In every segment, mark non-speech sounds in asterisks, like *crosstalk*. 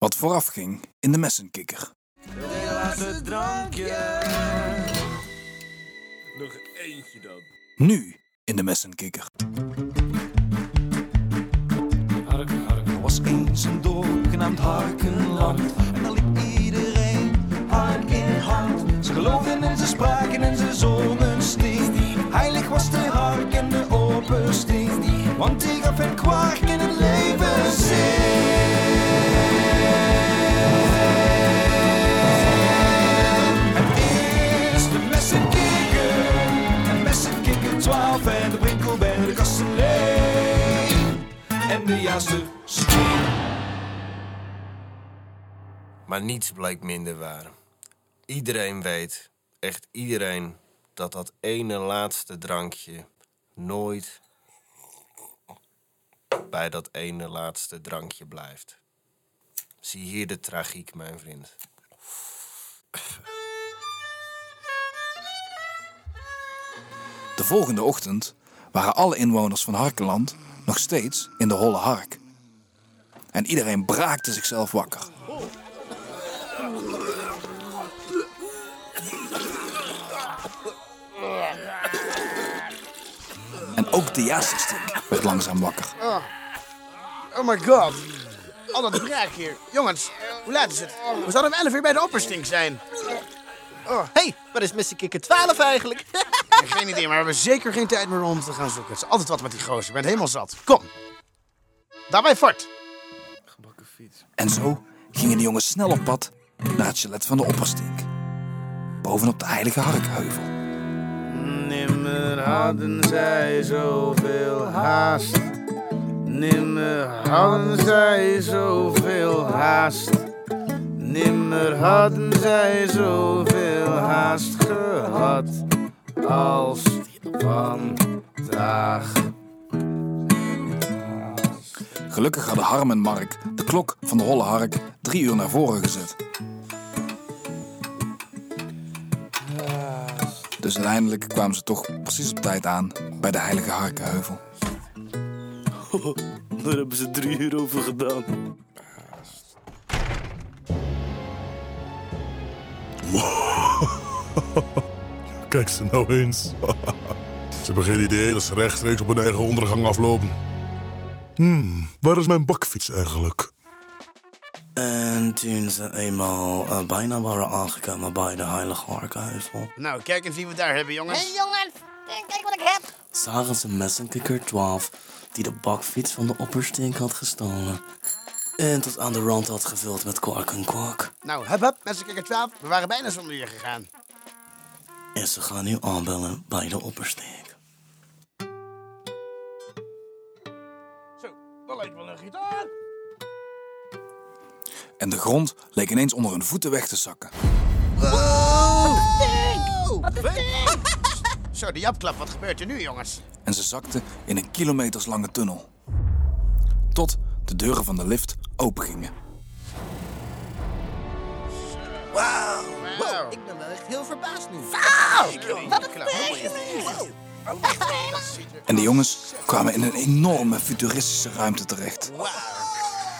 Wat vooraf ging in de messenkikker. laatste drankje. Nog eentje dan. Nu in de messenkikker. Er was eens een dorp genaamd Harkenland. En daar liep iedereen hark in hand. Ze geloofden en ze spraken en ze zongen sting. Heilig was de hark en de oppersting. Want die gaf hen kwark Maar niets blijkt minder waar. Iedereen weet, echt iedereen, dat dat ene laatste drankje nooit bij dat ene laatste drankje blijft. Zie hier de tragiek, mijn vriend. De volgende ochtend waren alle inwoners van Harkenland nog steeds in de holle hark. En iedereen braakte zichzelf wakker. En ook de Jasenstik werd langzaam wakker. Oh my god. Al dat braak hier. Jongens, hoe laat is het? We zouden om 11 uur bij de opperstink zijn. Hey, wat is Missy Kikker 12 eigenlijk? *laughs* Geen idee, maar we hebben zeker geen tijd meer om te gaan zoeken. Het is altijd wat met die gozer. Ik ben helemaal zat. Kom. Daarbij fort. En zo gingen de jongens snel op pad naar het chalet van de opperstink. Bovenop de heilige harkheuvel. Nimmer hadden zij zoveel haast. Nimmer hadden zij zoveel haast. Nimmer hadden zij zoveel haast gehad als vandaag. Gelukkig hadden Harm en Mark de klok van de holle hark drie uur naar voren gezet. Dus uiteindelijk kwamen ze toch precies op tijd aan bij de heilige harkenheuvel. *laughs* Daar hebben ze drie uur over gedaan. *laughs* Kijk ze nou eens. *laughs* ze hebben geen idee dat ze rechtstreeks op hun eigen ondergang aflopen. Hmm, waar is mijn bakfiets eigenlijk? En toen ze eenmaal eh, bijna waren aangekomen bij de Heilige Harkenheuvel, Nou, kijk eens wie we daar hebben, jongens. Hé jongens, kijk, kijk wat ik heb. zagen ze Messenkikker 12 die de bakfiets van de opperstink had gestolen. En tot aan de rand had gevuld met kwark en kwak. Nou, hup hup, mensen kijken 12. We waren bijna zonder je gegaan. En ze gaan nu aanbellen bij de opperstink. Zo, dat lijkt wel een gitaar. En de grond leek ineens onder hun voeten weg te zakken. *laughs* Zo, die japklap, wat gebeurt er nu, jongens? En ze zakten in een kilometerslange tunnel. Tot de deuren van de lift opengingen. Wauw. Wow. Ik ben wel echt heel verbaasd nu. Wat een En de jongens kwamen in een enorme futuristische ruimte terecht.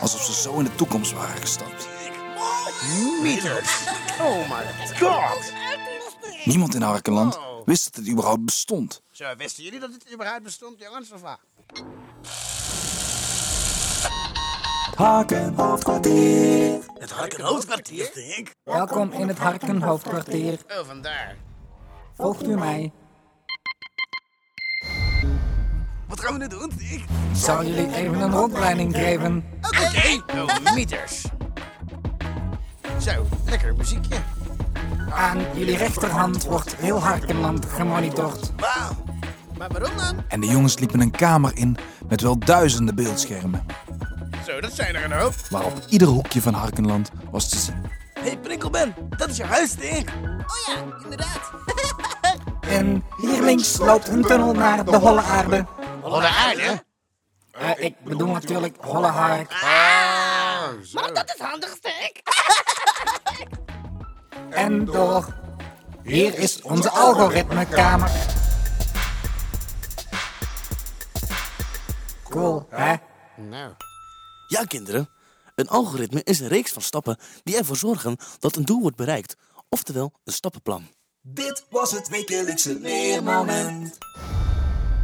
Alsof ze zo in de toekomst waren gestapt. meters. Oh my god. Niemand in Harkenland wist dat het überhaupt bestond. Zo, wisten jullie dat dit überhaupt bestond, jongens, of wat? Het Harkenhoofdkwartier, denk Welkom in het Harkenhoofdkwartier. Oh, vandaar. Volgt u mij. Wat gaan we nu doen, Dick? Ik zal jullie even een rondleiding geven. Oké. Oh, meters. Zo, lekker muziekje. Aan jullie rechterhand wordt heel Harkenland gemonitord. Maar waarom dan? En de jongens liepen een kamer in met wel duizenden beeldschermen. Zo, dat zijn er een hoop. Waarop ieder hoekje van Harkenland was te zien. Hé, hey, Prinkelben, dat is je huis, denk Oh ja, inderdaad. *laughs* En hier links loopt een tunnel naar de holle aarde. Holle aarde. Eh, ik bedoel natuurlijk holle hark. Maar dat is handig, Stek. *laughs* En door. Hier is onze algoritmekamer. Cool, hè? Nou. Ja, kinderen. Een algoritme is een reeks van stappen die ervoor zorgen dat een doel wordt bereikt, oftewel een stappenplan. Dit was het wekelijkse leermoment.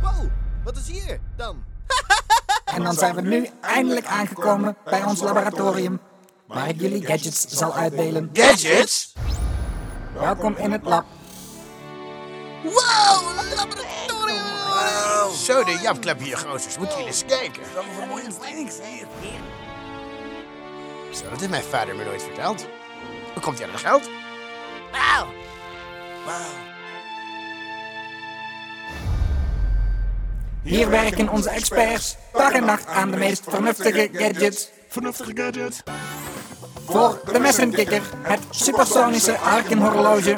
Wow, wat is hier dan? *laughs* En dan zijn we nu eindelijk aangekomen bij ons laboratorium, waar ik jullie gadgets zal uitdelen. Gadgets? Welkom in het lab. Wow, een Zo, de japklep hier, gozers. Moet jullie eens kijken. Zo, dat heeft mijn vader me nooit verteld. Hoe komt hij aan het geld? Wauw. Hier werken onze experts dag en nacht aan de meest vernuftige gadgets. Vernuftige gadget. Voor de messenkikker, het supersonische harkenhorloge.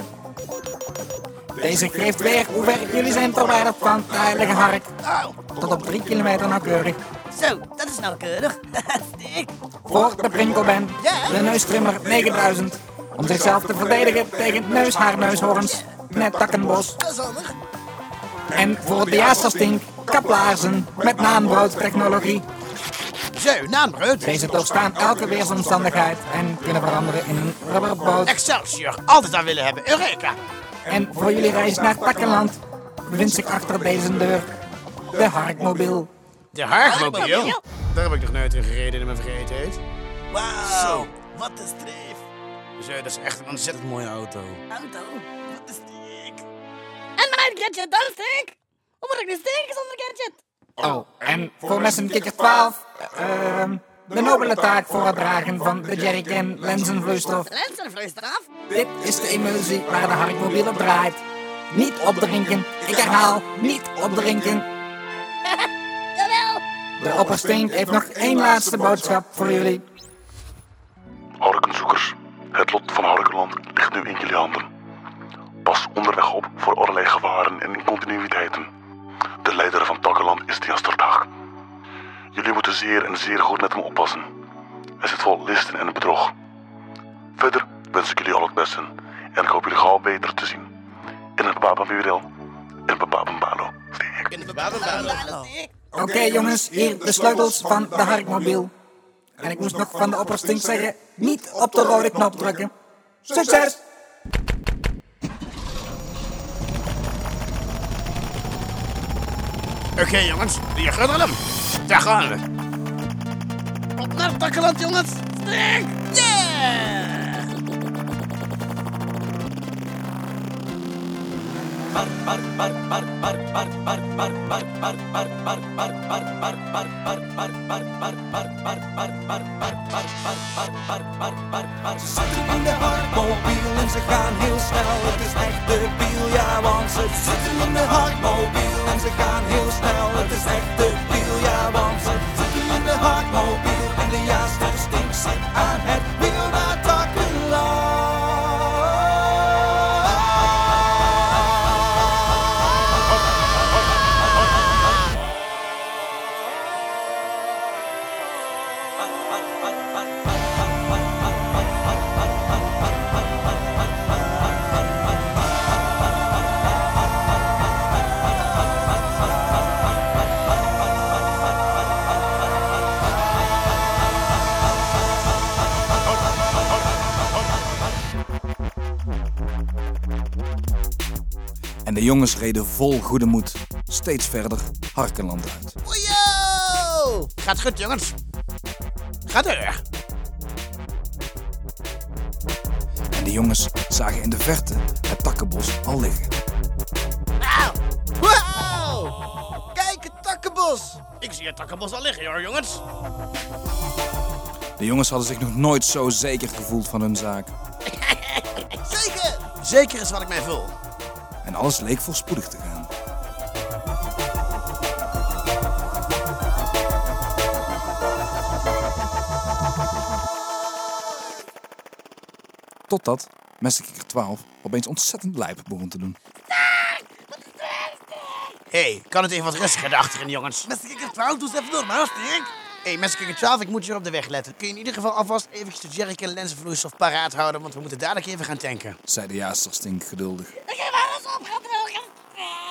Deze geeft weer hoe ver jullie zijn verwijderd van de heilige hark. Tot op 3 kilometer nauwkeurig. Zo, dat is nauwkeurig. *laughs* Stik. Voor de Prinkelband, de neustrimmer 9000. Om zichzelf te verdedigen tegen neushaarneushoorns, net takkenbos. Dat is handig. En voor de Jasterstink, kaplaarzen met naambroodtechnologie. Zo, naambrood. Deze doorstaan elke weersomstandigheid en kunnen veranderen in een rubberboot. Excelsior. Altijd aan willen hebben. Eureka. En voor jullie reis naar Takkenland bevindt zich achter deze deur de Harkmobiel. De Harkmobiel. Daar heb ik nog nooit in gereden in mijn vergetenheid. Wauw, wat een streef. Zo, dat is echt een ontzettend mooie auto. Auto. Wat is stik. En mijn gadget, dan stik. Hoe moet ik nu steken zonder gadget? Oh, en voor messenkikker 12, ehm de nobele taak voor het dragen van de jerrycan lenzenvloeistof. Lenzenvloeistof. Dit is de emulsie waar de Harkmobiel op draait. Niet opdrinken, ik herhaal, niet opdrinken. *laughs* Jawel. De opperstink heeft nog één laatste boodschap voor jullie. Harkenzoekers, het lot van Harkenland ligt nu in jullie handen. Pas onderweg op voor allerlei gevaren en incontinuïteiten. De leider van Takkenland is de Jasterdag. Jullie moeten zeer en zeer goed met hem oppassen. Hij zit vol listen en bedrog. Verder wens ik jullie al het beste en ik hoop jullie gauw beter te zien. In het Babenwerel, in het Babenbalo. In babenbaan. Oké jongens, hier de sleutels van de Harkmobiel. En ik moest nog van de opperstink zeggen, niet op de rode knop drukken. Succes! Oké, jongens. Die gaat hem. Daar gaan we. Op naar Takkeland, jongens. Stik. Yeah. Ze zitten in de hartmobiel en ze gaan heel snel. Het is echt de biel, ja, want ze zitten in de hartmobiel en ze gaan heel snel. Het is echt de biel, ja, want ze zitten in de hartmobiel en de juiste En de jongens reden vol goede moed steeds verder Harkenland uit. Yo! Gaat goed, jongens. Ga door. En de jongens zagen in de verte het takkenbos al liggen. Wauw! Kijk, het takkenbos. Ik zie het takkenbos al liggen, hoor, jongens. De jongens hadden zich nog nooit zo zeker gevoeld van hun zaak. *laughs* Zeker. Zeker is wat ik mij voel. En alles leek voorspoedig te gaan. Totdat Messenkikker 12 opeens ontzettend lijp begon te doen. Hé, hey, kan het even wat rustiger daarachter, jongens? Messenkikker 12, doe eens even normaal, Sterk. Hé, hey, Messenkikker 12, ik moet je op de weg letten. Kun je in ieder geval alvast eventjes de jerrycan lenzenvloeistof paraat houden, want we moeten dadelijk even gaan tanken. zei de jaster stink geduldig. Ik heb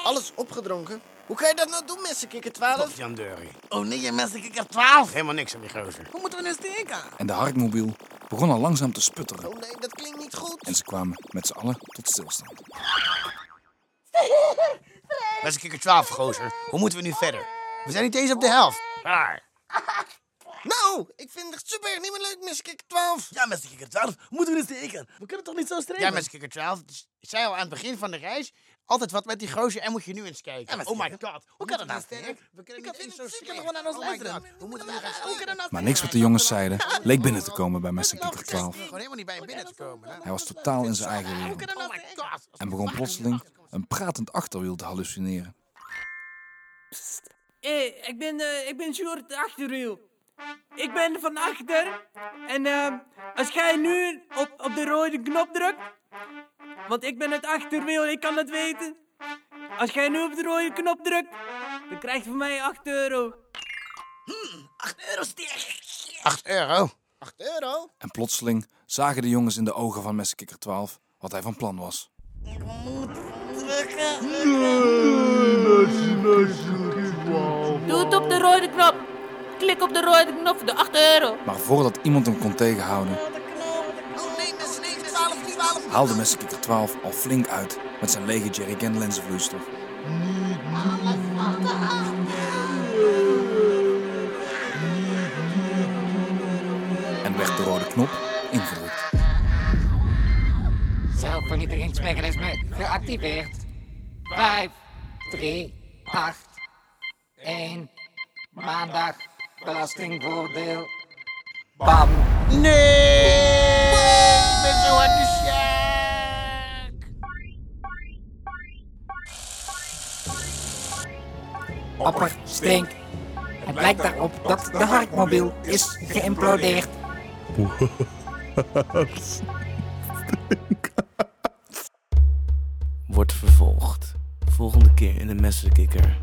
alles opgedronken. Hoe kan je dat nou doen, Messenkikker 12? Jan Deurie. Oh nee, Messenkikker 12. Helemaal niks aan die gozer. Hoe moeten we nu steken? En de harkmobiel begon al langzaam te sputteren. Oh nee, dat klinkt niet goed. En ze kwamen met z'n allen tot stilstand. *laughs* Met kikker 12, gozer. Hoe moeten we nu verder? We zijn niet eens op de helft. Waar? Nou, ik vind het super niet meer leuk, Messenkikker 12. Ja, Messenkikker 12, moeten we nu steken? We kunnen toch niet zo streven? Ja, kikker 12. het is- Ik zei al aan het begin van de reis. Altijd wat met die gozer en moet je nu eens kijken. oh my kikker. god. Hoe kan dat nou, we? We kunnen Ik niet vind eens zo wel naar ons Oh luisteren. Hoe moeten we nu gaan steken? Maar niks wat de jongens zeiden leek binnen te komen bij Messenkikker 12. Gewoon helemaal niet bij hem binnen te komen. hè? Hij was totaal in zijn eigen wereld Oh my god. en begon plotseling een pratend achterwiel te hallucineren. Hé, ik ben, eh, ik ben Achterwiel. Ik ben van achter. En eh, als jij nu op, op de rode knop drukt. Want ik ben het achterwiel, ik kan het weten. Als jij nu op de rode knop drukt, dan krijg je van mij 8 euro. 8 euro sterk. 8 euro. 8 euro? En plotseling zagen de jongens in de ogen van Messenkikker 12 wat hij van plan was. Doe het op de rode knop. Klik op de rode knop voor de 8 euro. Maar voordat iemand hem kon tegenhouden, Oh nee, Messenkikker 12, 12. haalde Messenkikker 12 al flink uit met zijn lege jerrycan lenzenvloeistof. En werd de rode knop ingedrukt. Zelfvernietigingsmechanisme geactiveerd. 5, 3, 8, 1. Maandag. Belastingvoordeel. Bam. Nee! Ik ben zo hard de Sjaak. Opper, stink. Het lijkt daarop dat de harkmobiel is geïmplodeerd. Wordt vervolgd. Volgende keer in de Messenkikker.